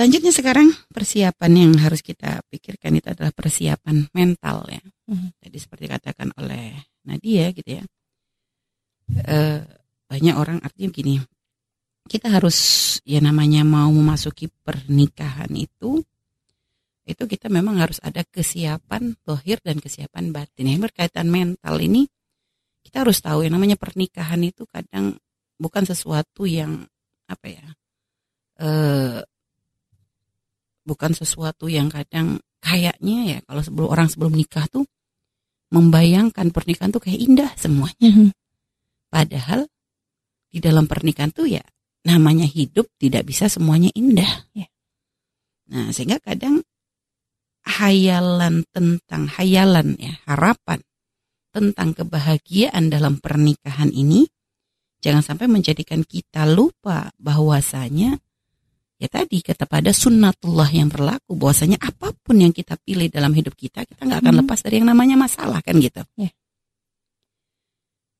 Selanjutnya sekarang persiapan yang harus kita pikirkan itu adalah persiapan mental ya. Mhm. Jadi seperti katakan oleh Nadia gitu ya. Eh, banyak orang artinya gini. Kita harus ya namanya mau memasuki pernikahan itu itu kita memang harus ada kesiapan dohir dan kesiapan batin. Yang berkaitan mental ini kita harus tahu yang namanya pernikahan itu kadang bukan sesuatu yang apa ya eh bukan sesuatu yang kadang kayaknya ya kalau sebelum orang sebelum nikah tuh membayangkan pernikahan tuh kayak indah semuanya. Mhm. Padahal di dalam pernikahan tuh ya namanya hidup tidak bisa semuanya indah. Ya. Nah sehingga kadang hayalan tentang hayalan ya harapan tentang kebahagiaan dalam pernikahan ini jangan sampai menjadikan kita lupa bahwasanya ya tadi kata pada sunnatullah yang berlaku bahwasanya apa pun yang kita pilih dalam hidup kita kita nggak akan Mhm. lepas dari yang namanya masalah kan gitu. Ya.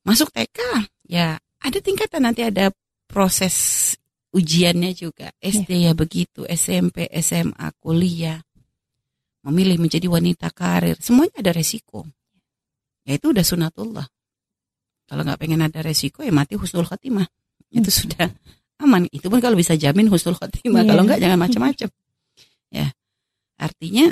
Masuk TK ya ada tingkatan nanti ada proses ujiannya juga SD ya begitu SMP SMA kuliah memilih menjadi wanita karir semuanya ada resiko ya itu udah sunatullah kalau nggak pengen ada resiko ya mati husnul khotimah itu sudah aman itu pun kalau bisa jamin husnul khotimah Iya. kalau nggak jangan macam-macam ya artinya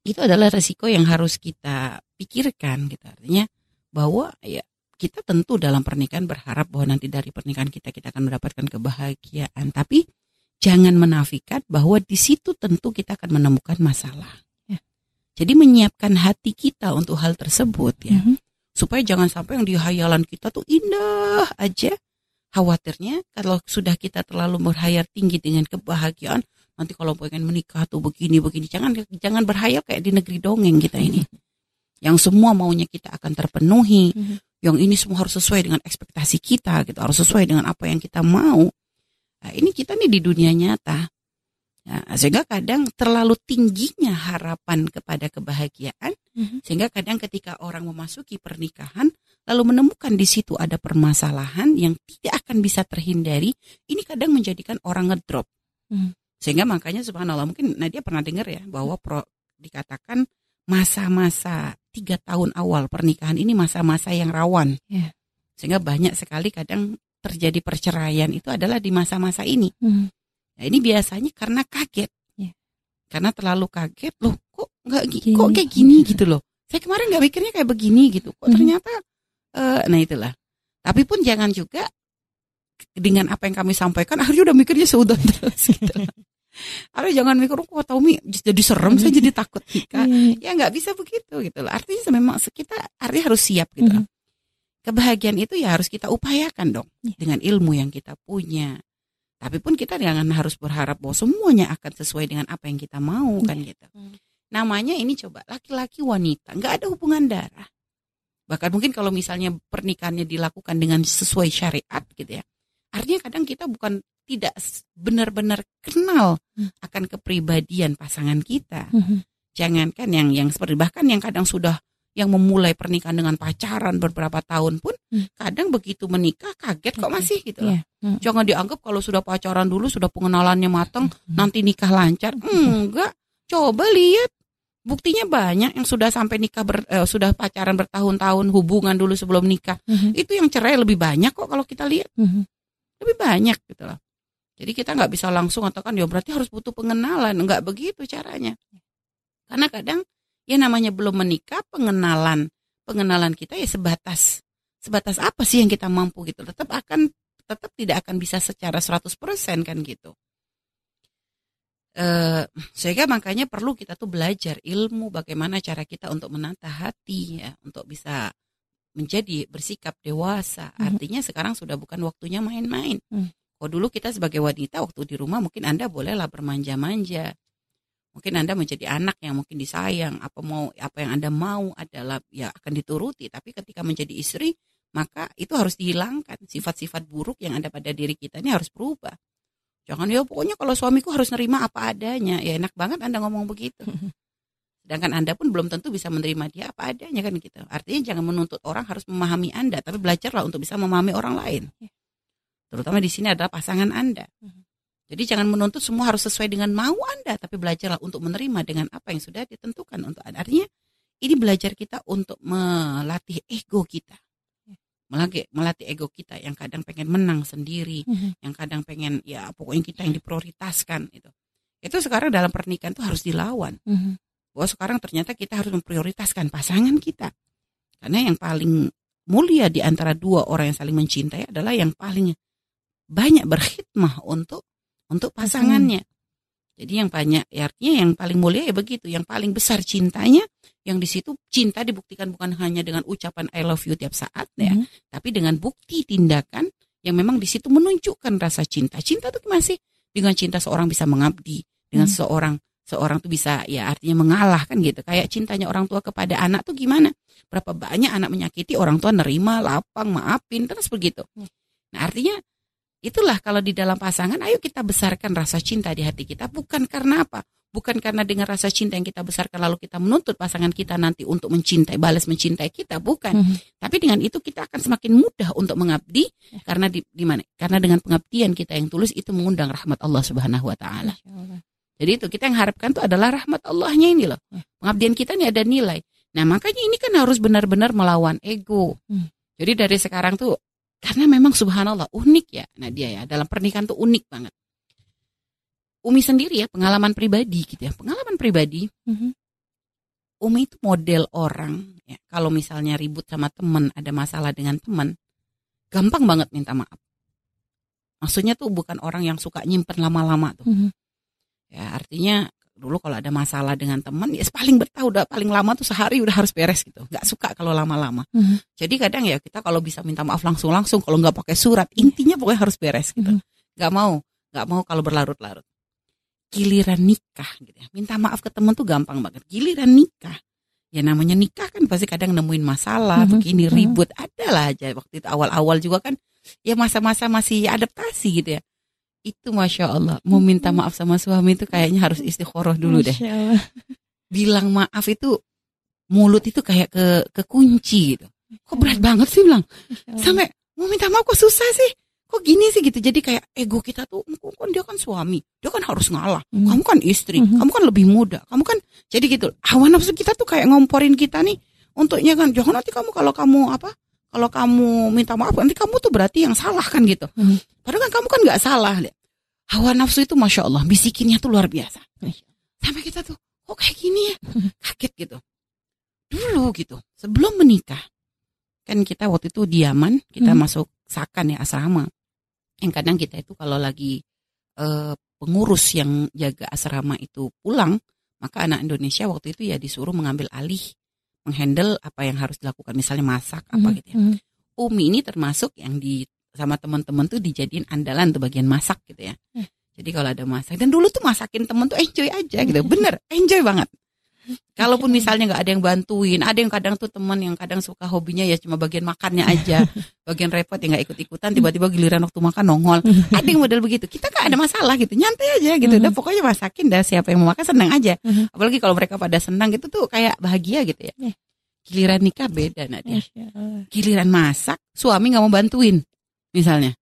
itu adalah resiko yang harus kita pikirkan gitu artinya bahwa ya kita tentu dalam pernikahan berharap bahwa nanti dari pernikahan kita kita akan mendapatkan kebahagiaan tapi jangan menafikan bahwa di situ tentu kita akan menemukan masalah Ya. jadi menyiapkan hati kita untuk hal tersebut ya Mhm. supaya jangan sampai yang di hayalan kita tuh indah aja. Khawatirnya kalau sudah kita terlalu berhayal tinggi dengan kebahagiaan, nanti kalau pengen menikah tuh begini begini, jangan jangan berhayal kayak di negeri dongeng kita ini. Yang semua maunya kita akan terpenuhi, Mhm. yang ini semua harus sesuai dengan ekspektasi kita, gitu harus sesuai dengan apa yang kita mau. Nah, ini kita nih di dunia nyata. Nah, sehingga kadang terlalu tingginya harapan kepada kebahagiaan Mhm. sehingga kadang ketika orang memasuki pernikahan lalu menemukan di situ ada permasalahan yang tidak akan bisa terhindari, ini kadang menjadikan orang ngedrop. Hmm. Sehingga makanya subhanallah mungkin Nadia pernah dengar ya bahwa pro, dikatakan masa-masa tiga tahun awal pernikahan ini masa-masa yang rawan. Ya. Sehingga banyak sekali kadang terjadi perceraian itu adalah di masa-masa ini. Mhm. Nah, ini biasanya karena kaget. Ya. Karena terlalu kaget loh, kok nggak kok kayak gini gitu loh. Saya kemarin nggak mikirnya kayak begini gitu. Kok Mhm. ternyata eh, nah itulah. Tapi pun jangan juga dengan apa yang kami sampaikan akhirnya udah mikirnya seudon terus gitu. Akhirnya jangan mikir oh, kok tahu mi jadi serem saya jadi takut nikah. Iya. Ya nggak bisa begitu gitu loh. Artinya memang kita artinya harus siap gitu. Mhm. loh. Kebahagiaan itu ya harus kita upayakan dong Iya. dengan ilmu yang kita punya. Tapi pun kita jangan harus berharap bahwa semuanya akan sesuai dengan apa yang kita mau kan gitu. Hmm. Namanya ini coba laki-laki wanita nggak ada hubungan darah. Bahkan mungkin kalau misalnya pernikahannya dilakukan dengan sesuai syariat gitu ya. Artinya kadang kita bukan tidak benar-benar kenal Hmm. akan kepribadian pasangan kita. Mhm. Jangankan yang yang seperti bahkan yang kadang sudah yang memulai pernikahan dengan pacaran beberapa tahun pun Hmm. kadang begitu menikah kaget kok masih gitu loh. Iya. Mhm. Jangan dianggap kalau sudah pacaran dulu sudah pengenalannya matang Mhm. nanti nikah lancar. Enggak. Coba lihat buktinya banyak yang sudah sampai nikah ber- eh, sudah pacaran bertahun-tahun hubungan dulu sebelum nikah. Mhm. Itu yang cerai lebih banyak kok kalau kita lihat Mhm. lebih banyak gitu loh. Jadi kita nggak bisa langsung katakan ya berarti harus butuh pengenalan, nggak begitu caranya. Karena kadang ya namanya belum menikah pengenalan pengenalan kita ya sebatas sebatas apa sih yang kita mampu gitu. Tetap akan tetap tidak akan bisa secara 100% kan gitu. Eh, sehingga makanya perlu kita tuh belajar ilmu bagaimana cara kita untuk menata hati ya, untuk bisa menjadi bersikap dewasa. Mhm. Artinya sekarang sudah bukan waktunya main-main. Hmm. Kalau dulu kita sebagai wanita waktu di rumah mungkin Anda bolehlah bermanja-manja. Mungkin Anda menjadi anak yang mungkin disayang, apa mau apa yang Anda mau adalah ya akan dituruti, tapi ketika menjadi istri maka itu harus dihilangkan. Sifat-sifat buruk yang ada pada diri kita ini harus berubah. Jangan ya pokoknya kalau suamiku harus nerima apa adanya. Ya enak banget Anda ngomong begitu. Sedangkan Anda pun belum tentu bisa menerima dia apa adanya kan gitu. Artinya jangan menuntut orang harus memahami Anda, tapi belajarlah untuk bisa memahami orang lain. Ya. Terutama di sini adalah pasangan Anda. Mhm. Jadi jangan menuntut semua harus sesuai dengan mau Anda, tapi belajarlah untuk menerima dengan apa yang sudah ditentukan untuk Anda. Artinya ini belajar kita untuk melatih ego kita. Melatih, melatih ego kita yang kadang pengen menang sendiri, Mhm. yang kadang pengen ya pokoknya kita yang diprioritaskan itu. Itu sekarang dalam pernikahan itu harus dilawan. Mhm. Bahwa sekarang ternyata kita harus memprioritaskan pasangan kita. Karena yang paling mulia di antara dua orang yang saling mencintai adalah yang paling banyak berkhidmah untuk untuk pasangannya. Jadi yang banyak ya artinya yang paling mulia ya begitu, yang paling besar cintanya, yang di situ cinta dibuktikan bukan hanya dengan ucapan I love you tiap saat ya, Mhm. tapi dengan bukti tindakan yang memang di situ menunjukkan rasa cinta. Cinta tuh masih dengan cinta seorang bisa mengabdi, dengan Hmm. seorang seorang tuh bisa ya artinya mengalah kan gitu. Kayak cintanya orang tua kepada anak tuh gimana? Berapa banyak anak menyakiti orang tua nerima, lapang, maafin terus begitu. Hmm. Nah, artinya itulah kalau di dalam pasangan ayo kita besarkan rasa cinta di hati kita bukan karena apa? Bukan karena dengan rasa cinta yang kita besarkan lalu kita menuntut pasangan kita nanti untuk mencintai, balas mencintai kita, bukan. Mhm. Tapi dengan itu kita akan semakin mudah untuk mengabdi Ya. karena di, di mana? Karena dengan pengabdian kita yang tulus itu mengundang rahmat Allah Subhanahu wa taala. Jadi itu kita yang harapkan itu adalah rahmat Allahnya ini loh. Ya. Pengabdian kita ini ada nilai. Nah, makanya ini kan harus benar-benar melawan ego. Hmm. Jadi dari sekarang tuh karena memang subhanallah unik ya Nadia ya dalam pernikahan tuh unik banget. Umi sendiri ya pengalaman pribadi gitu ya. Pengalaman pribadi Mhm. Umi itu model orang ya. Kalau misalnya ribut sama temen, ada masalah dengan temen, gampang banget minta maaf. Maksudnya tuh bukan orang yang suka nyimpen lama-lama tuh. Mhm. Ya artinya dulu kalau ada masalah dengan temen, ya paling bertahu udah paling lama tuh sehari udah harus beres gitu. Gak suka kalau lama-lama. Mhm. Jadi kadang ya kita kalau bisa minta maaf langsung-langsung, kalau nggak pakai surat, intinya pokoknya harus beres gitu. Mhm. Gak mau, gak mau kalau berlarut-larut. Giliran nikah gitu ya. Minta maaf ke temen tuh gampang banget. Giliran nikah. Ya namanya nikah kan pasti kadang nemuin masalah, Mhm. begini Mhm. ribut. Ada lah aja waktu itu awal-awal juga kan. Ya masa-masa masih adaptasi gitu ya. Itu Masya Allah. Mau minta maaf sama suami itu kayaknya harus istikharah dulu deh. Bilang maaf itu mulut itu kayak ke kekunci gitu. Kok berat banget sih bilang? Sampai mau minta maaf kok susah sih? Kok gini sih gitu? Jadi kayak ego kita tuh, "Kok kan dia kan suami, dia kan harus ngalah. Kamu kan istri, kamu kan lebih muda, kamu kan jadi gitu. Hawa nafsu kita tuh kayak ngomporin kita nih untuknya kan jangan nanti kamu kalau kamu apa? Kalau kamu minta maaf nanti kamu tuh berarti yang salah kan gitu. Mhm. Padahal kan kamu kan nggak salah. Hawa nafsu itu masya Allah bisikinnya tuh luar biasa. Sampai kita tuh kok kayak gini ya? Kaget gitu. Dulu gitu, sebelum menikah. Kan kita waktu itu diaman, kita Hmm. masuk sakan ya asrama. Yang kadang kita itu kalau lagi eh, pengurus yang jaga asrama itu pulang, maka anak Indonesia waktu itu ya disuruh mengambil alih menghandle apa yang harus dilakukan misalnya masak apa Mhm. gitu ya. Mhm. Umi ini termasuk yang di sama teman-teman tuh dijadiin andalan tuh bagian masak gitu ya. Hmm. Jadi kalau ada masak dan dulu tuh masakin temen tuh enjoy aja gitu, bener enjoy banget. Kalaupun misalnya nggak ada yang bantuin, ada yang kadang tuh teman yang kadang suka hobinya ya cuma bagian makannya aja, bagian repot ya nggak ikut-ikutan, tiba-tiba giliran waktu makan nongol. Ada yang model begitu. Kita kan ada masalah gitu, nyantai aja gitu. Udah pokoknya masakin dah siapa yang mau makan senang aja. Mhm. Apalagi kalau mereka pada senang gitu tuh kayak bahagia gitu ya. Giliran nikah beda Nadia Masya Allah. giliran masak suami nggak mau bantuin misalnya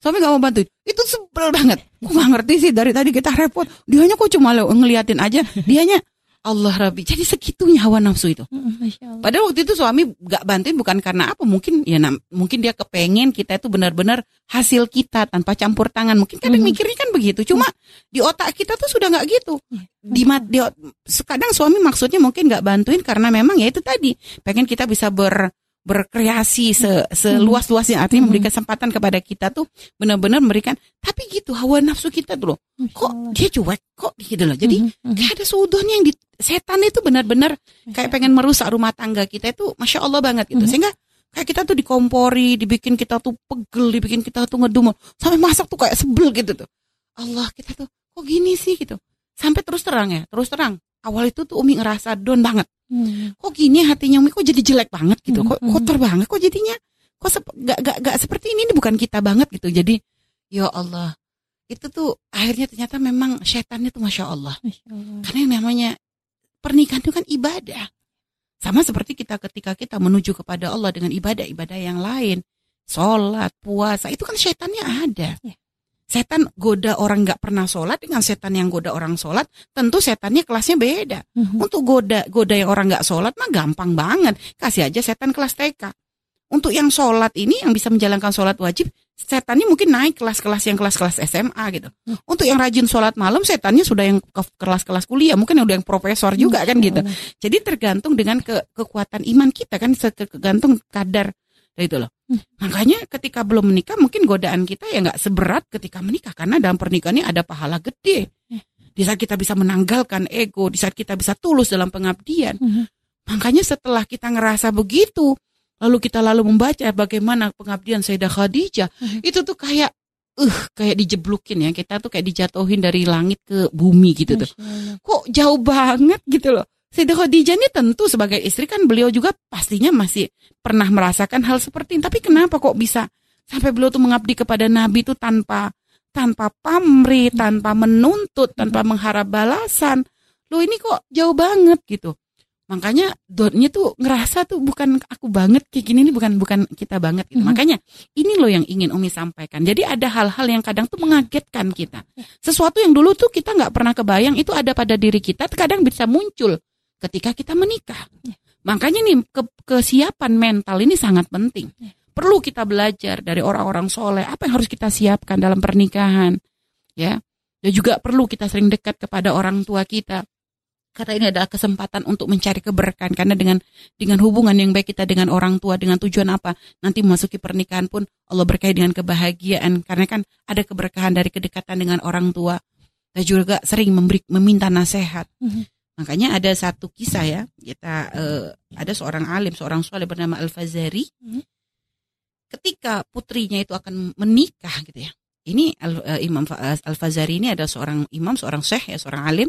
suami nggak mau bantuin itu sebel banget gue nggak ngerti sih dari tadi kita repot dianya kok cuma ngeliatin aja dianya Allah Rabbi. Jadi segitunya hawa nafsu itu. Allah. padahal waktu itu suami nggak bantuin bukan karena apa mungkin ya nam- mungkin dia kepengen kita itu benar-benar hasil kita tanpa campur tangan. Mungkin kadang Mhm. mikirnya kan begitu. Cuma di otak kita tuh sudah nggak gitu. Di, mat- di ot- kadang suami maksudnya mungkin nggak bantuin karena memang ya itu tadi. Pengen kita bisa ber berkreasi se, seluas-luasnya. Artinya Mhm. memberi kesempatan kepada kita tuh benar-benar memberikan tapi gitu hawa nafsu kita tuh loh. Kok dia cuek? Kok gitu loh? Jadi Mhm. Mhm. kayak ada sudahnya yang di setan itu benar-benar kayak pengen merusak rumah tangga kita itu masya Allah banget gitu. Sehingga kayak kita tuh dikompori dibikin kita tuh pegel dibikin kita tuh ngedumel sampai masak tuh kayak sebel gitu tuh. Allah kita tuh kok gini sih? gitu. Sampai terus terang ya terus terang. Awal itu tuh Umi ngerasa down banget Mhm. kok gini hatinya Umi kok jadi jelek banget gitu kok Mhm. kotor banget kok jadinya kok sep- gak, gak, gak seperti ini ini bukan kita banget gitu jadi ya Allah itu tuh akhirnya ternyata memang setannya tuh masya Allah Masya Allah. karena yang namanya pernikahan itu kan ibadah. Sama seperti kita ketika kita menuju kepada Allah dengan ibadah-ibadah yang lain. Sholat, puasa, itu kan setannya ada. Ya. Setan goda orang nggak pernah sholat dengan setan yang goda orang sholat, tentu setannya kelasnya beda. Mhm. Untuk goda goda yang orang nggak sholat mah gampang banget, kasih aja setan kelas TK. Untuk yang sholat ini yang bisa menjalankan sholat wajib, setannya mungkin naik kelas-kelas yang kelas-kelas SMA gitu. Hmm. Untuk yang rajin sholat malam, setannya sudah yang ke kelas-kelas kuliah, mungkin yang udah yang profesor juga kan gitu. Allah. Jadi tergantung dengan ke- kekuatan iman kita kan, tergantung kadar itu loh. Hmm. Makanya ketika belum menikah mungkin godaan kita ya nggak seberat ketika menikah karena dalam pernikahan ini ada pahala gede. Hmm. Di saat kita bisa menanggalkan ego, di saat kita bisa tulus dalam pengabdian. Mhm. Makanya setelah kita ngerasa begitu, lalu kita lalu membaca bagaimana pengabdian Sayyidah Khadijah, Mhm. itu tuh kayak uh kayak dijeblukin ya, kita tuh kayak dijatuhin dari langit ke bumi gitu tuh. Kok jauh banget gitu loh. Sayyidah Khadijah ini tentu sebagai istri kan beliau juga pastinya masih pernah merasakan hal seperti ini. Tapi kenapa kok bisa sampai beliau tuh mengabdi kepada Nabi itu tanpa tanpa pamrih, tanpa menuntut, tanpa mengharap balasan. Loh ini kok jauh banget gitu. Makanya dotnya tuh ngerasa tuh bukan aku banget kayak gini nih bukan bukan kita banget gitu. Mhm. Makanya ini loh yang ingin Umi sampaikan. Jadi ada hal-hal yang kadang tuh mengagetkan kita. Sesuatu yang dulu tuh kita nggak pernah kebayang itu ada pada diri kita, kadang bisa muncul ketika kita menikah. Makanya nih ke- kesiapan mental ini sangat penting. Perlu kita belajar dari orang-orang soleh apa yang harus kita siapkan dalam pernikahan, ya. Dan juga perlu kita sering dekat kepada orang tua kita. Karena ini adalah kesempatan untuk mencari keberkahan. Karena dengan dengan hubungan yang baik kita dengan orang tua dengan tujuan apa? Nanti memasuki pernikahan pun Allah berkahi dengan kebahagiaan. Karena kan ada keberkahan dari kedekatan dengan orang tua. Dan juga sering memberi meminta nasihat. Mhm. Makanya ada satu kisah ya, kita eh, ada seorang alim, seorang soleh bernama Al Fazari. Mhm. Ketika putrinya itu akan menikah gitu ya. Ini Al, eh, Imam Al Fazari ini ada seorang imam, seorang syekh ya, seorang alim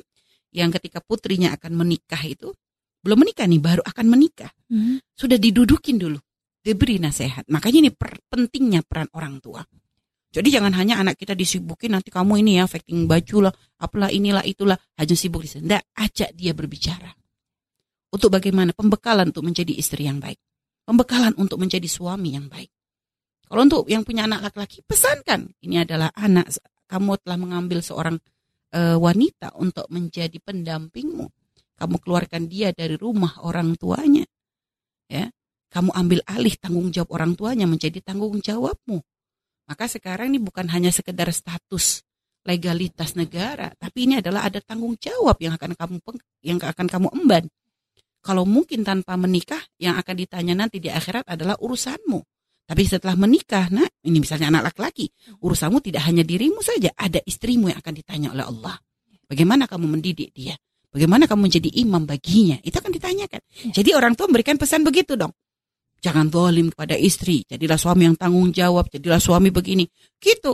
yang ketika putrinya akan menikah itu belum menikah nih, baru akan menikah. Mhm. Sudah didudukin dulu, diberi nasihat. Makanya ini per- pentingnya peran orang tua. Jadi jangan hanya anak kita disibukin nanti kamu ini ya facting baju lah, apalah inilah itulah, hanya sibuk di sana. Ajak dia berbicara. Untuk bagaimana pembekalan untuk menjadi istri yang baik. Pembekalan untuk menjadi suami yang baik. Kalau untuk yang punya anak laki-laki, pesankan. Ini adalah anak, kamu telah mengambil seorang eh, wanita untuk menjadi pendampingmu. Kamu keluarkan dia dari rumah orang tuanya. Ya, kamu ambil alih tanggung jawab orang tuanya menjadi tanggung jawabmu. Maka sekarang ini bukan hanya sekedar status legalitas negara, tapi ini adalah ada tanggung jawab yang akan kamu yang akan kamu emban. Kalau mungkin tanpa menikah, yang akan ditanya nanti di akhirat adalah urusanmu. Tapi setelah menikah, nah ini misalnya anak laki-laki, urusanmu tidak hanya dirimu saja, ada istrimu yang akan ditanya oleh Allah. Bagaimana kamu mendidik dia? Bagaimana kamu menjadi imam baginya? Itu akan ditanyakan. Jadi orang tua memberikan pesan begitu dong. Jangan zalim kepada istri, jadilah suami yang tanggung jawab, jadilah suami begini. Gitu.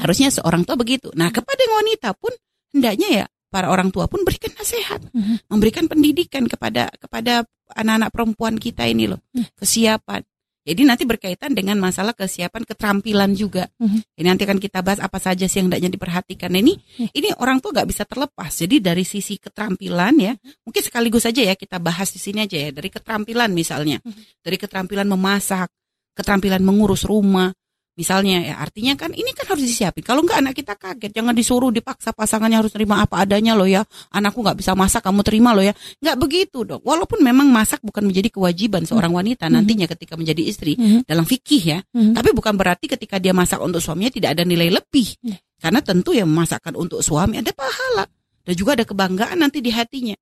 Harusnya seorang tua begitu. Nah, kepada wanita pun hendaknya ya para orang tua pun berikan nasihat, Mhm. memberikan pendidikan kepada kepada anak-anak perempuan kita ini loh, Hmm. kesiapan. Jadi nanti berkaitan dengan masalah kesiapan keterampilan juga. Mhm. Ini nanti akan kita bahas apa saja sih yang hendaknya diperhatikan. Nah, ini Hmm. ini orang tua nggak bisa terlepas. Jadi dari sisi keterampilan ya, mungkin sekaligus saja ya kita bahas di sini aja ya dari keterampilan misalnya, Mhm. dari keterampilan memasak, keterampilan mengurus rumah. Misalnya ya artinya kan ini kan harus disiapin. Kalau nggak anak kita kaget, jangan disuruh dipaksa pasangannya harus terima apa adanya loh ya. Anakku nggak bisa masak, kamu terima loh ya. Nggak begitu dong. Walaupun memang masak bukan menjadi kewajiban seorang wanita Mhm. nantinya ketika menjadi istri Mhm. dalam fikih ya. Tapi bukan berarti ketika dia masak untuk suaminya tidak ada nilai lebih. Karena tentu yang memasakkan untuk suami ada pahala dan juga ada kebanggaan nanti di hatinya.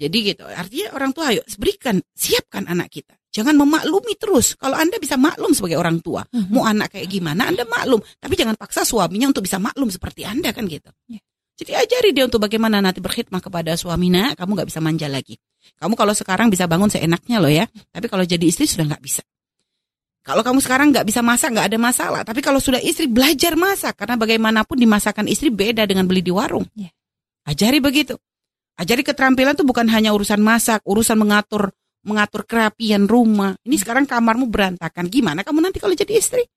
Jadi gitu. Artinya orang tua ayo berikan, siapkan anak kita. Jangan memaklumi terus. Kalau Anda bisa maklum sebagai orang tua, Mhm. mau anak kayak gimana Anda maklum, tapi jangan paksa suaminya untuk bisa maklum seperti Anda kan gitu. Iya. Jadi ajari dia untuk bagaimana nanti berkhidmat kepada suami. Nah, kamu nggak bisa manja lagi. Kamu kalau sekarang bisa bangun seenaknya loh ya, tapi kalau jadi istri sudah nggak bisa. Kalau kamu sekarang nggak bisa masak nggak ada masalah, tapi kalau sudah istri belajar masak karena bagaimanapun dimasakan istri beda dengan beli di warung. Iya. Ajari begitu. Ajari keterampilan tuh bukan hanya urusan masak, urusan mengatur mengatur kerapian rumah. Ini sekarang kamarmu berantakan. Gimana kamu nanti kalau jadi istri?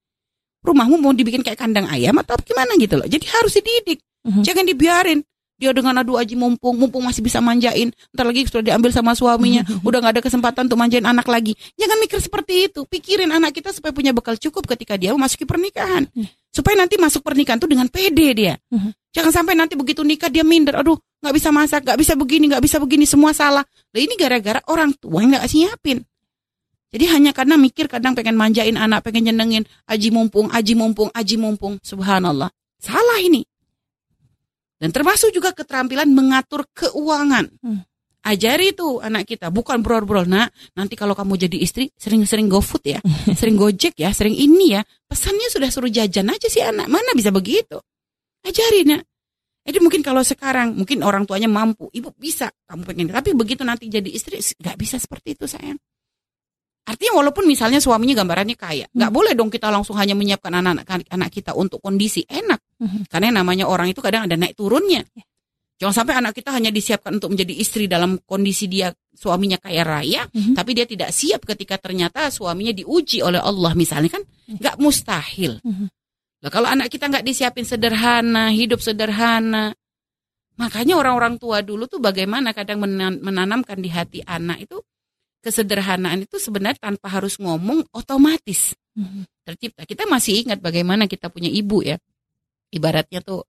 Rumahmu mau dibikin kayak kandang ayam atau gimana gitu loh. Jadi harus dididik. Mhm. Jangan dibiarin. Dia dengan adu aji mumpung, mumpung masih bisa manjain, ntar lagi sudah diambil sama suaminya, udah nggak ada kesempatan untuk manjain anak lagi. Jangan mikir seperti itu. Pikirin anak kita supaya punya bekal cukup ketika dia memasuki pernikahan. Hmm. Supaya nanti masuk pernikahan tuh dengan pede dia. Hmm. Jangan sampai nanti begitu nikah dia minder, aduh nggak bisa masak, nggak bisa begini, nggak bisa begini, semua salah. Nah ini gara-gara orang tua yang nggak siapin. Jadi hanya karena mikir kadang pengen manjain anak, pengen nyenengin, aji mumpung, aji mumpung, aji mumpung. Subhanallah. Salah ini. Dan termasuk juga keterampilan mengatur keuangan. Hmm. Ajari tuh anak kita, bukan brol-brol. Nak, nanti kalau kamu jadi istri, sering-sering GoFood ya, sering Gojek ya, sering ini ya. Pesannya sudah suruh jajan aja sih anak. Mana bisa begitu? Ajari nak. Jadi mungkin kalau sekarang, mungkin orang tuanya mampu. Ibu bisa, kamu pengen. Tapi begitu nanti jadi istri, nggak bisa seperti itu sayang. Artinya walaupun misalnya suaminya gambarannya kaya, nggak boleh dong kita langsung hanya menyiapkan anak-anak anak kita untuk kondisi enak. Mhm. Karena yang namanya orang itu kadang ada naik turunnya. Ya. Jangan sampai anak kita hanya disiapkan untuk menjadi istri dalam kondisi dia suaminya kaya raya, Mhm. tapi dia tidak siap ketika ternyata suaminya diuji oleh Allah misalnya kan nggak mustahil. Mhm. Lah kalau anak kita nggak disiapin sederhana, hidup sederhana, makanya orang-orang tua dulu tuh bagaimana kadang menan- menanamkan di hati anak itu kesederhanaan itu sebenarnya tanpa harus ngomong otomatis Mhm. tercipta. Kita masih ingat bagaimana kita punya ibu ya. Ibaratnya tuh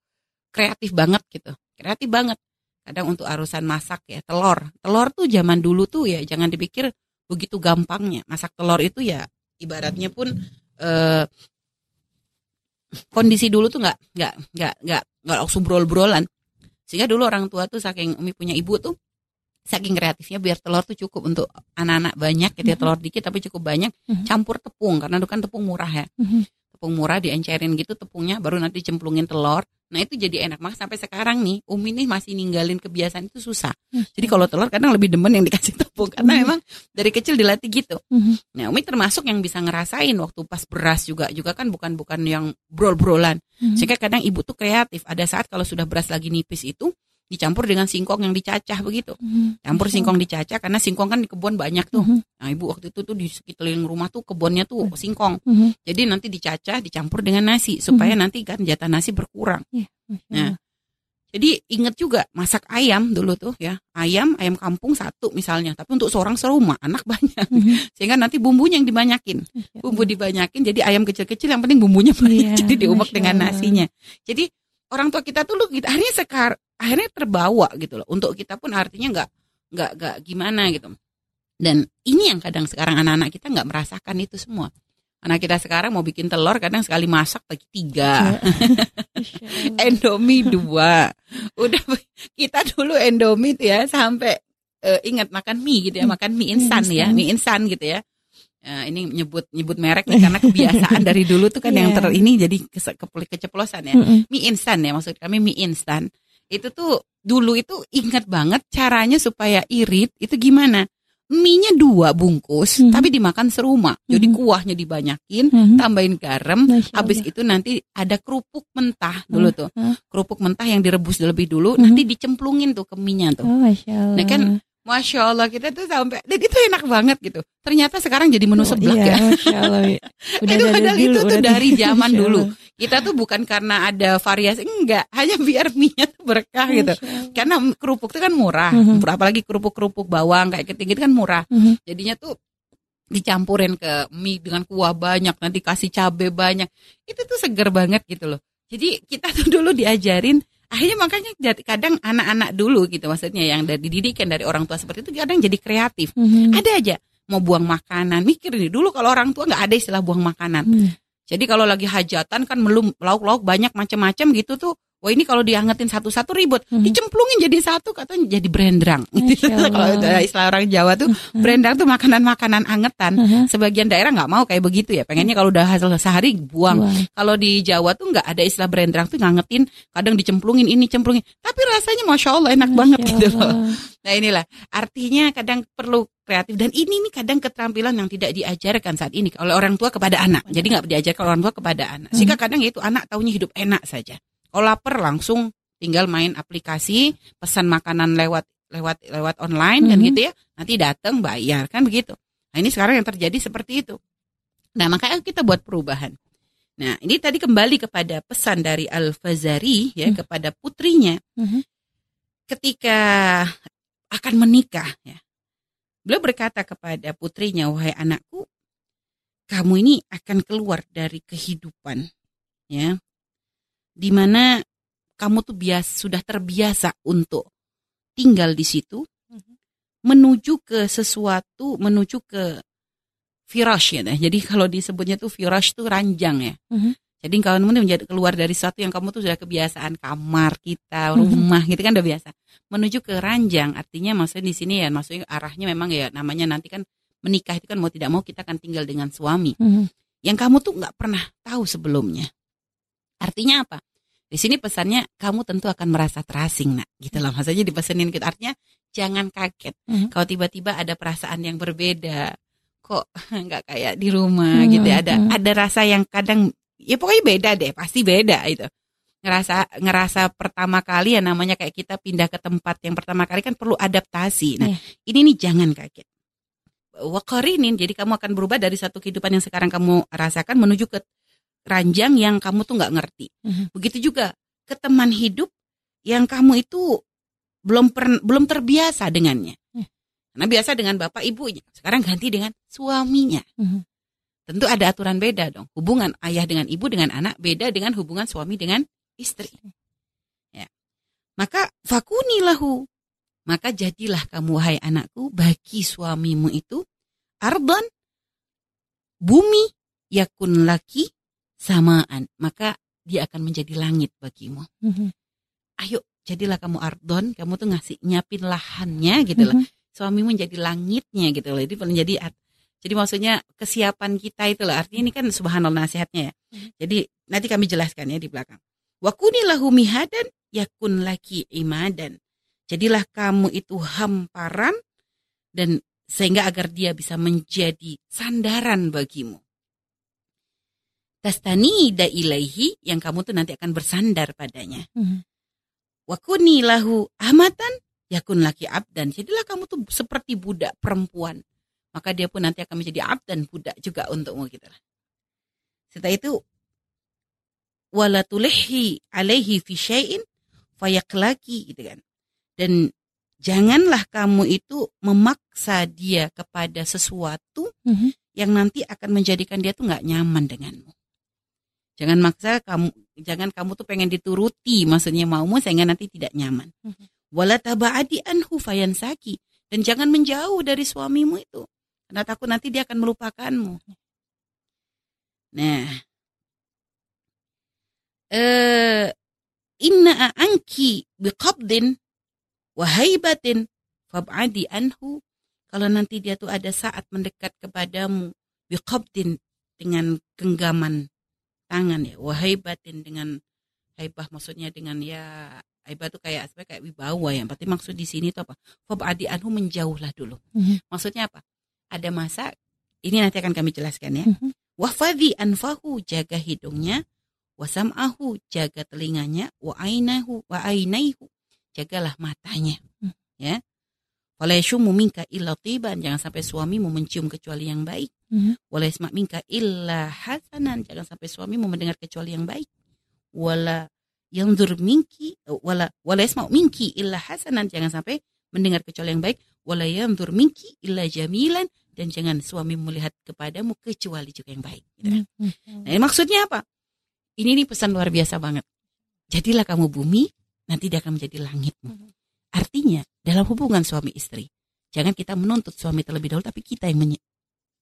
kreatif banget gitu. Kreatif banget. Kadang untuk arusan masak ya, telur. Telur tuh zaman dulu tuh ya jangan dipikir begitu gampangnya. Masak telur itu ya ibaratnya pun eh, kondisi dulu tuh nggak nggak nggak nggak nggak langsung brol-brolan. Sehingga dulu orang tua tuh saking Umi punya ibu tuh saking kreatifnya biar telur tuh cukup untuk anak-anak banyak gitu ya Mhm. telur dikit tapi cukup banyak Mhm. campur tepung karena itu kan tepung murah ya. Tepung murah diencerin gitu tepungnya baru nanti cemplungin telur. Nah itu jadi enak maka sampai sekarang nih. Umi nih masih ninggalin kebiasaan itu susah. Jadi kalau telur kadang lebih demen yang dikasih tepung karena Mhm. memang dari kecil dilatih gitu. Nah Umi termasuk yang bisa ngerasain waktu pas beras juga juga kan bukan bukan yang brol-brolan. Mhm. sehingga kadang ibu tuh kreatif. Ada saat kalau sudah beras lagi nipis itu dicampur dengan singkong yang dicacah begitu. Mhm. campur Masya singkong dicacah karena singkong kan di kebun banyak tuh. Mhm. nah ibu waktu itu tuh di sekeliling rumah tuh kebunnya tuh singkong. Mhm. jadi nanti dicacah dicampur dengan nasi supaya nanti kan jatah nasi berkurang. Masya Nah, jadi inget juga masak ayam dulu tuh ya. Ayam ayam kampung satu misalnya tapi untuk seorang serumah anak banyak. Mhm. sehingga nanti bumbunya yang dibanyakin. Bumbu dibanyakin jadi ayam kecil-kecil yang penting bumbunya banyak Iya, jadi diubek dengan nasinya. Jadi orang tua kita tuh lu kita akhirnya sekar akhirnya terbawa gitu loh. Untuk kita pun artinya nggak nggak nggak gimana gitu. Dan ini yang kadang sekarang anak-anak kita nggak merasakan itu semua. Anak kita sekarang mau bikin telur kadang sekali masak bagi tiga. Masya Allah. Endomie dua. Udah kita dulu Endomie tuh ya sampai eh, ingat makan mie gitu ya makan mie instan ya instan. mie instan gitu ya Eh, ini nyebut nyebut merek nih karena kebiasaan dari dulu tuh kan yang Iya. ter ini jadi kese- kepel- keceplosan ya Mhm. mie instan ya maksud kami mie instan itu tuh dulu itu ingat banget caranya supaya irit itu gimana mie-nya dua bungkus Mhm. tapi dimakan serumah jadi Mhm. kuahnya dibanyakin Mhm. tambahin garam habis itu nanti ada kerupuk mentah dulu tuh Hah? kerupuk mentah yang direbus lebih dulu Mhm. nanti dicemplungin tuh ke mie-nya tuh Oh, Masya Allah. Nah, kan Masya Allah kita tuh sampai dan itu enak banget gitu. Ternyata sekarang jadi menu Oh, seblak iya, ya. Masya Allah. Udah Itu dari padahal dulu, itu tuh udah dari zaman dulu. Kita tuh bukan karena ada variasi enggak. Hanya biar mie-nya tuh berkah gitu. Karena kerupuk itu kan murah. Mhm. apalagi kerupuk-kerupuk bawang kayak ketinggi kan murah. Mhm. jadinya tuh dicampurin ke mie dengan kuah banyak nanti kasih cabe banyak. Itu tuh seger banget gitu loh. Jadi kita tuh dulu diajarin akhirnya makanya jadi- kadang anak-anak dulu gitu maksudnya yang dari didikan dari orang tua seperti itu kadang jadi kreatif Mhm. ada aja mau buang makanan mikir nih dulu kalau orang tua nggak ada istilah buang makanan Mhm. jadi kalau lagi hajatan kan melum lauk-lauk banyak macam-macam gitu tuh Wah ini kalau diangetin satu-satu ribut, Mhm. dicemplungin jadi satu katanya jadi. Masya Allah. kalau istilah orang Jawa tuh brandrang tuh makanan-makanan angetan. Mhm. Sebagian daerah nggak mau kayak begitu ya, pengennya kalau udah hasil sehari buang. Kalau di Jawa tuh nggak ada istilah brandrang tuh ngangetin, kadang dicemplungin ini cemplungin. Tapi rasanya masya Allah enak banget Masya gitu loh. Allah. Nah inilah artinya kadang perlu kreatif dan ini nih kadang keterampilan yang tidak diajarkan saat ini oleh orang tua kepada anak. Jadi nggak diajarkan orang tua kepada anak. Sehingga kadang ya itu anak taunya hidup enak saja. Kalau lapar langsung tinggal main aplikasi, pesan makanan lewat lewat lewat online kan Mhm. gitu ya. Nanti datang bayar kan begitu. Nah ini sekarang yang terjadi seperti itu. Nah makanya kita buat perubahan. Nah ini tadi kembali kepada pesan dari Al Fazari ya Hmm. kepada putrinya Mhm. ketika akan menikah ya. Beliau berkata kepada putrinya, "Wahai anakku, kamu ini akan keluar dari kehidupan ya. Di mana kamu tuh biasa sudah terbiasa untuk tinggal di situ Mhm. menuju ke sesuatu, menuju ke firash ya. Jadi kalau disebutnya tuh firash tuh ranjang ya. Mhm. Jadi kamu menjadi keluar dari sesuatu yang kamu tuh sudah kebiasaan kamar kita, Mhm. rumah gitu kan udah biasa. Menuju ke ranjang artinya maksudnya di sini ya maksudnya arahnya memang ya namanya nanti kan menikah itu kan mau tidak mau kita akan tinggal dengan suami Mhm. yang kamu tuh nggak pernah tahu sebelumnya. Artinya apa? Di sini pesannya kamu tentu akan merasa terasing nak, gitu lah. Maksudnya dipesenin gitu. Artinya jangan kaget Mhm. kalau tiba-tiba ada perasaan yang berbeda. Kok nggak kayak di rumah Mhm, gitu. ya. Ada mhm. ada rasa yang kadang ya pokoknya beda deh, pasti beda itu. Ngerasa ngerasa pertama kali ya namanya kayak kita pindah ke tempat yang pertama kali kan perlu adaptasi. Nah, Iya. ini nih jangan kaget. Wakarinin, jadi kamu akan berubah dari satu kehidupan yang sekarang kamu rasakan menuju ke ranjang yang kamu tuh nggak ngerti. Mhm. Begitu juga ke teman hidup yang kamu itu belum per, belum terbiasa dengannya. Hmm. Karena biasa dengan bapak ibunya, sekarang ganti dengan suaminya. Mhm. Tentu ada aturan beda dong. Hubungan ayah dengan ibu dengan anak beda dengan hubungan suami dengan istri. Ya. Maka fakuni lahu. Maka jadilah kamu wahai anakku bagi suamimu itu ardan bumi yakun laki samaan. Maka dia akan menjadi langit bagimu. Mhm. Ayo jadilah kamu ardon, kamu tuh ngasih nyapin lahannya gitu loh. Mhm. Suamimu jadi langitnya gitu loh. Jadi menjadi jadi maksudnya kesiapan kita itu loh. Artinya ini kan subhanallah nasihatnya ya. Mhm. Jadi nanti kami jelaskan ya di belakang. Wakunilahu mihadan yakun laki imadan. Jadilah kamu itu hamparan dan sehingga agar dia bisa menjadi sandaran bagimu. Tastani da ilaihi yang kamu tuh nanti akan bersandar padanya. Mhm. Wakuni lahu amatan yakun laki abdan. Jadilah kamu tuh seperti budak perempuan. Maka dia pun nanti akan menjadi abdan budak juga untukmu gitu lah. Setelah itu wala tulhi alaihi fi syai'in fayaklaki gitu kan. Dan janganlah kamu itu memaksa dia kepada sesuatu Mhm. yang nanti akan menjadikan dia tuh nggak nyaman denganmu. Jangan maksa kamu, jangan kamu tuh pengen dituruti, maksudnya maumu sehingga nanti tidak nyaman. Mhm. Wala taba'adi anhu fayansaki dan jangan menjauh dari suamimu itu, karena takut nanti dia akan melupakanmu. Nah, eh, inna anki biqabdin wahaibatin fab'adi anhu. Kalau nanti dia tuh ada saat mendekat kepadamu biqabdin dengan genggaman tangan ya. Wahaibatin dengan haibah maksudnya dengan ya haibah tuh kayak sebenarnya kayak wibawa ya. Berarti maksud di sini tuh apa? Fab'adi anhu menjauhlah dulu. Mhm. maksudnya apa? Ada masa ini nanti akan kami jelaskan ya. Mhm. wafadhi anfahu jaga hidungnya. Wasam'ahu jaga telinganya. Wa ainahu wa ainaihu jagalah matanya. Hmm. ya wala yashumu minka illa tiban jangan sampai suamimu mencium kecuali yang baik Mhm. wala yasma' minka illa hasanan jangan sampai suamimu mendengar kecuali yang baik wala yanzur minki wala wala yasma' minki illa hasanan jangan sampai mendengar kecuali yang baik wala yanzur minki illa jamilan dan jangan suami melihat kepadamu kecuali juga yang baik gitu. Mhm. Nah, maksudnya apa? Ini nih pesan luar biasa banget. Jadilah kamu bumi, nanti dia akan menjadi langitmu. Artinya, dalam hubungan suami istri, jangan kita menuntut suami terlebih dahulu, tapi kita yang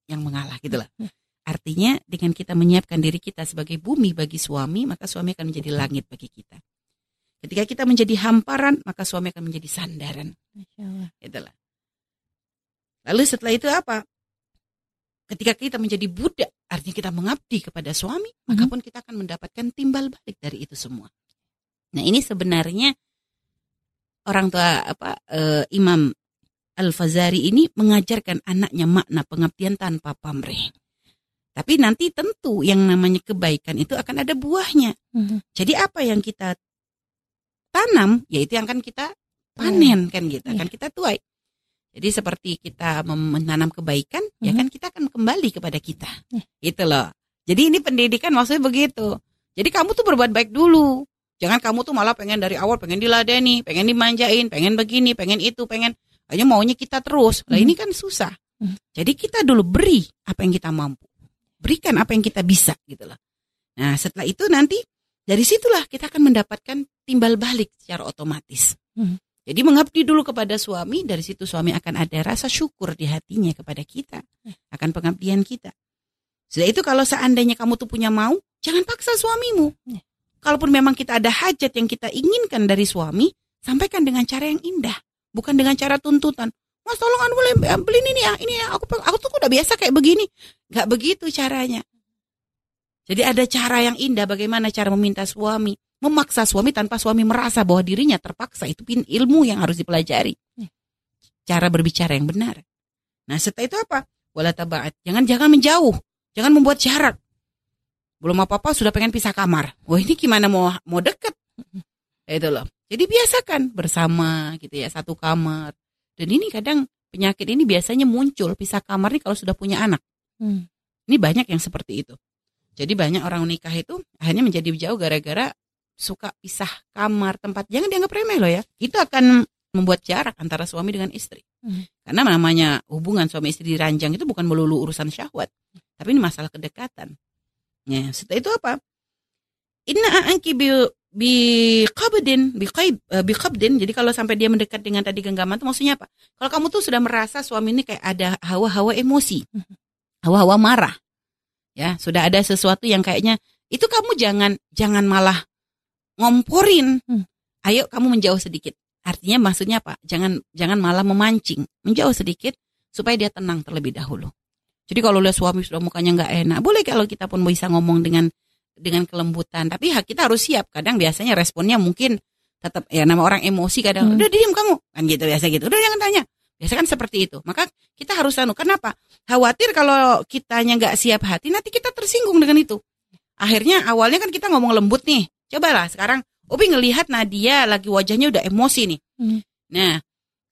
yang mengalah gitu lah. Mhm. Artinya, dengan kita menyiapkan diri kita sebagai bumi bagi suami, maka suami akan menjadi langit bagi kita. Ketika kita menjadi hamparan, maka suami akan menjadi sandaran. Itulah. Lalu setelah itu apa? Ketika kita menjadi budak, artinya kita mengabdi kepada suami, maka Mhm. pun kita akan mendapatkan timbal balik dari itu semua. Nah ini sebenarnya orang tua apa eh, Imam Al Fazari ini mengajarkan anaknya makna pengabdian tanpa pamrih. Tapi nanti tentu yang namanya kebaikan itu akan ada buahnya. Mhm. Jadi apa yang kita tanam, yaitu yang akan kita panen kan gitu, Iya. akan kita tuai. Jadi seperti kita menanam kebaikan, ya Mhm. kan kita akan kembali kepada kita. Iya. Gitu loh. Jadi ini pendidikan maksudnya begitu. Jadi kamu tuh berbuat baik dulu. Jangan kamu tuh malah pengen dari awal pengen diladeni, pengen dimanjain, pengen begini, pengen itu, pengen hanya maunya kita terus. Lah Hmm. ini kan susah. Hmm. Jadi kita dulu beri apa yang kita mampu. Berikan apa yang kita bisa gitu loh. Nah, setelah itu nanti dari situlah kita akan mendapatkan timbal balik secara otomatis. Hmm. Jadi mengabdi dulu kepada suami, dari situ suami akan ada rasa syukur di hatinya kepada kita, akan pengabdian kita. Sudah itu kalau seandainya kamu tuh punya mau, jangan paksa suamimu. Kalaupun memang kita ada hajat yang kita inginkan dari suami, sampaikan dengan cara yang indah, bukan dengan cara tuntutan. Mas tolong anu boleh beliin ini ya, ini ya, aku aku tuh udah biasa kayak begini. Gak begitu caranya. Jadi ada cara yang indah bagaimana cara meminta suami, memaksa suami tanpa suami merasa bahwa dirinya terpaksa itu pin ilmu yang harus dipelajari. Ya. Cara berbicara yang benar. Nah, setelah itu apa? Wala tabaat. Jangan jangan menjauh, jangan membuat jarak. Belum apa-apa sudah pengen pisah kamar. Wah, ini gimana mau mau deket? Ya, itu loh. Jadi biasakan bersama gitu ya, satu kamar. Dan ini kadang penyakit ini biasanya muncul pisah kamar nih kalau sudah punya anak. Hmm. Ini banyak yang seperti itu. Jadi banyak orang nikah itu akhirnya menjadi jauh gara-gara suka pisah kamar tempat. Jangan dianggap remeh loh ya. Itu akan membuat jarak antara suami dengan istri. Hmm. Karena namanya hubungan suami istri diranjang itu bukan melulu urusan syahwat. Tapi ini masalah kedekatan. Ya, setelah itu apa? Inna anki bi bi qabdin bi qaib eh, bi qabdin. Jadi kalau sampai dia mendekat dengan tadi genggaman itu maksudnya apa? Kalau kamu tuh sudah merasa suami ini kayak ada hawa-hawa emosi. Hawa-hawa marah. Ya, sudah ada sesuatu yang kayaknya itu kamu jangan jangan malah ngomporin. Hmm. Ayo kamu menjauh sedikit. Artinya maksudnya apa? Jangan jangan malah memancing, menjauh sedikit supaya dia tenang terlebih dahulu. Jadi kalau lihat suami sudah mukanya nggak enak, boleh kalau kita pun bisa ngomong dengan dengan kelembutan. Tapi ha- kita harus siap. Kadang biasanya responnya mungkin tetap ya nama orang emosi kadang Hmm. udah diam kamu kan gitu biasa gitu. Udah jangan tanya. Biasa kan seperti itu. Maka kita harus anu. Kenapa? Khawatir kalau kitanya nggak siap hati, nanti kita tersinggung dengan itu. Akhirnya awalnya kan kita ngomong lembut nih. Cobalah sekarang Umi ngelihat Nadia lagi wajahnya udah emosi nih. Hmm. Nah,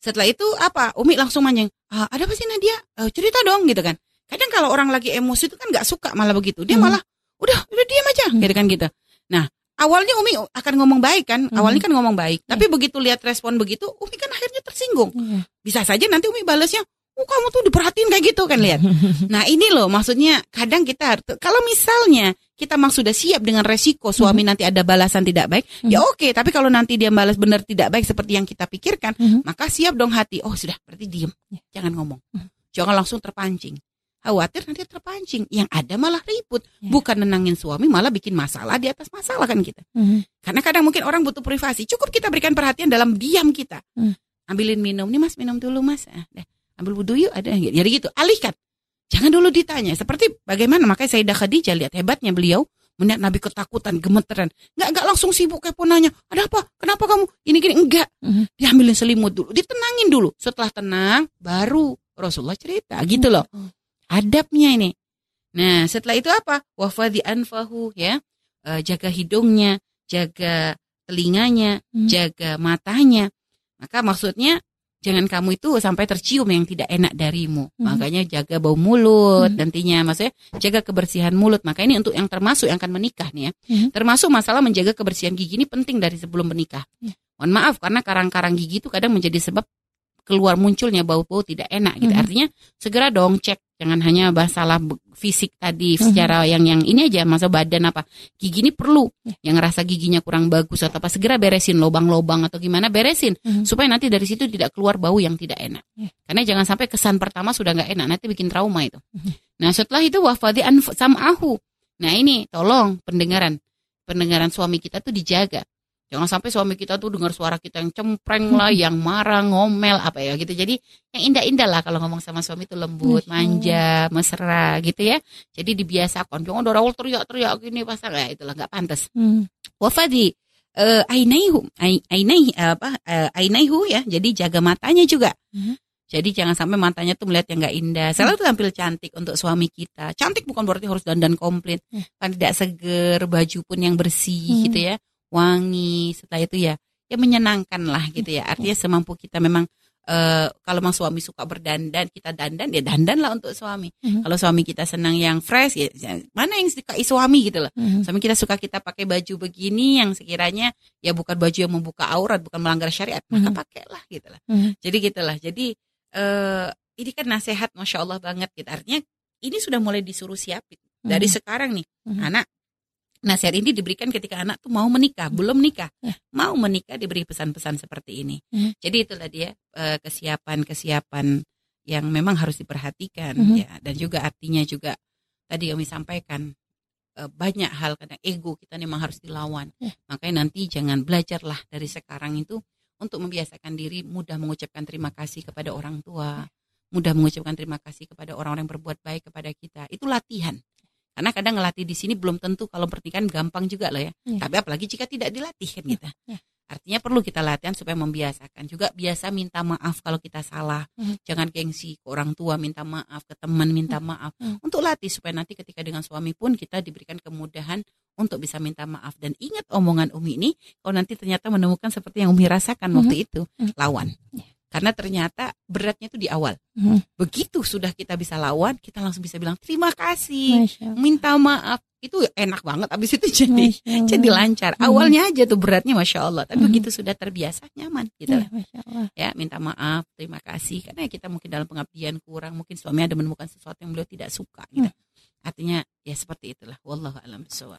setelah itu apa? Umi langsung manjang. Ah, ada apa sih Nadia? Eh, cerita dong gitu kan. Kadang kalau orang lagi emosi itu kan nggak suka malah begitu. Dia Hmm. malah udah udah diam aja Hmm. gitu kan gitu. Nah, awalnya Umi akan ngomong baik kan. Hmm. Awalnya kan ngomong baik. Tapi begitu lihat respon begitu, Umi kan akhirnya tersinggung. Iya. Bisa saja nanti Umi balasnya, "Oh, kamu tuh diperhatiin kayak gitu kan lihat." Nah ini loh maksudnya kadang kita kalau misalnya kita memang sudah siap dengan resiko suami nanti ada balasan tidak baik, ya oke. Tapi kalau nanti dia balas benar tidak baik seperti yang kita pikirkan, Mhm. maka siap dong hati. Oh sudah berarti diem, jangan ngomong, jangan langsung terpancing. Khawatir nanti terpancing, yang ada malah ribut, Ya. bukan nenangin suami malah bikin masalah di atas masalah kan kita. Mhm. Karena kadang mungkin orang butuh privasi, cukup kita berikan perhatian dalam diam kita. Hmm. Ambilin minum, nih mas minum dulu mas. Ah, dah. Ambil wudhu yuk, ada jadi gitu. Alihkan, jangan dulu ditanya. Seperti bagaimana makanya Sayyidah Khadijah lihat hebatnya beliau melihat Nabi ketakutan, gemeteran. Nggak nggak langsung sibuk kepo nanya, ada apa? Kenapa kamu? Ini gini enggak. Mhm. Diambilin selimut dulu, ditenangin dulu. Setelah tenang, baru Rasulullah cerita gitu loh Hmm. Adabnya ini. Nah, setelah itu apa? Wafadi anfahu ya. Eh, jaga hidungnya, jaga telinganya, Hmm. jaga matanya. Maka maksudnya jangan kamu itu sampai tercium yang tidak enak darimu. Hmm. Makanya jaga bau mulut Hmm. nantinya maksudnya jaga kebersihan mulut. Maka ini untuk yang termasuk yang akan menikah nih ya. Hmm. Termasuk masalah menjaga kebersihan gigi ini penting dari sebelum menikah. Ya. Mohon maaf karena karang-karang gigi itu kadang menjadi sebab keluar munculnya bau-bau tidak enak gitu. Mhm. Artinya segera dong cek jangan hanya masalah fisik tadi Mhm. secara yang yang ini aja masa badan apa gigi ini perlu Ya. yang ngerasa giginya kurang bagus atau apa segera beresin lobang-lobang atau gimana beresin Mhm. supaya nanti dari situ tidak keluar bau yang tidak enak Ya. karena jangan sampai kesan pertama sudah nggak enak nanti bikin trauma itu Mhm. nah setelah itu wafadi anf- sam'ahu nah ini tolong pendengaran pendengaran suami kita tuh dijaga Jangan sampai suami kita tuh dengar suara kita yang cempreng lah, yang marah, ngomel apa ya gitu. Jadi yang indah-indah lah kalau ngomong sama suami itu lembut, manja, mesra gitu ya. Jadi dibiasakan. Jangan awal teriak-teriak gini pasal ya itulah nggak pantas. Hmm. Wafadi eh ainaihu, ai- ainai apa? eh, ainaihu ya. Jadi jaga matanya juga. Mhm. Jadi jangan sampai matanya tuh melihat yang nggak indah. Selalu tampil cantik untuk suami kita. Cantik bukan berarti harus dandan komplit. Hmm. Kan tidak seger, baju pun yang bersih Hmm. gitu ya wangi setelah itu ya ya menyenangkan lah gitu ya artinya semampu kita memang eh, kalau memang suami suka berdandan, kita dandan ya dandan lah untuk suami. Mhm. Kalau suami kita senang yang fresh ya ya mana yang disukai suami gitu loh. Mhm. Suami kita suka kita pakai baju begini yang sekiranya ya bukan baju yang membuka aurat, bukan melanggar syariat, maka Mhm. pakailah gitu lah. Mhm. Jadi gitulah. Jadi eh ini kan nasihat masya Allah banget gitu. Artinya ini sudah mulai disuruh siapin dari Mhm. sekarang nih Mhm. anak. Nasihat ini diberikan ketika anak tuh mau menikah, belum nikah, Ya. mau menikah diberi pesan-pesan seperti ini. Mhm. Jadi itulah dia eh, kesiapan-kesiapan yang memang harus diperhatikan Mhm. ya. Dan juga artinya juga tadi kami sampaikan eh, banyak hal kadang ego kita memang harus dilawan. Ya. Makanya nanti jangan belajarlah dari sekarang itu untuk membiasakan diri mudah mengucapkan terima kasih kepada orang tua, mudah mengucapkan terima kasih kepada orang-orang yang berbuat baik kepada kita. Itu latihan. Karena kadang ngelatih di sini belum tentu kalau pernikahan gampang juga loh ya. Ya. Tapi apalagi jika tidak dilatih kan Ya, kita. ya. Artinya perlu kita latihan supaya membiasakan. Juga biasa minta maaf kalau kita salah. Mhm. Jangan gengsi ke orang tua minta maaf, ke teman minta maaf. Mhm. Untuk latih supaya nanti ketika dengan suami pun kita diberikan kemudahan untuk bisa minta maaf. Dan ingat omongan Umi ini, kalau nanti ternyata menemukan seperti yang Umi rasakan waktu itu, Mhm. lawan. Ya. Karena ternyata beratnya itu di awal. Mhm. Begitu sudah kita bisa lawan, kita langsung bisa bilang terima kasih, minta maaf. Itu enak banget. Abis itu jadi jadi lancar. Mhm. Awalnya aja tuh beratnya masya Allah, tapi Mhm. begitu sudah terbiasa nyaman gitu. Ya, Masya Allah. Ya minta maaf, terima kasih. Karena kita mungkin dalam pengabdian kurang, mungkin suami ada menemukan sesuatu yang beliau tidak suka. Gitu. Artinya ya seperti itulah. Wallahu a'lam bishawab.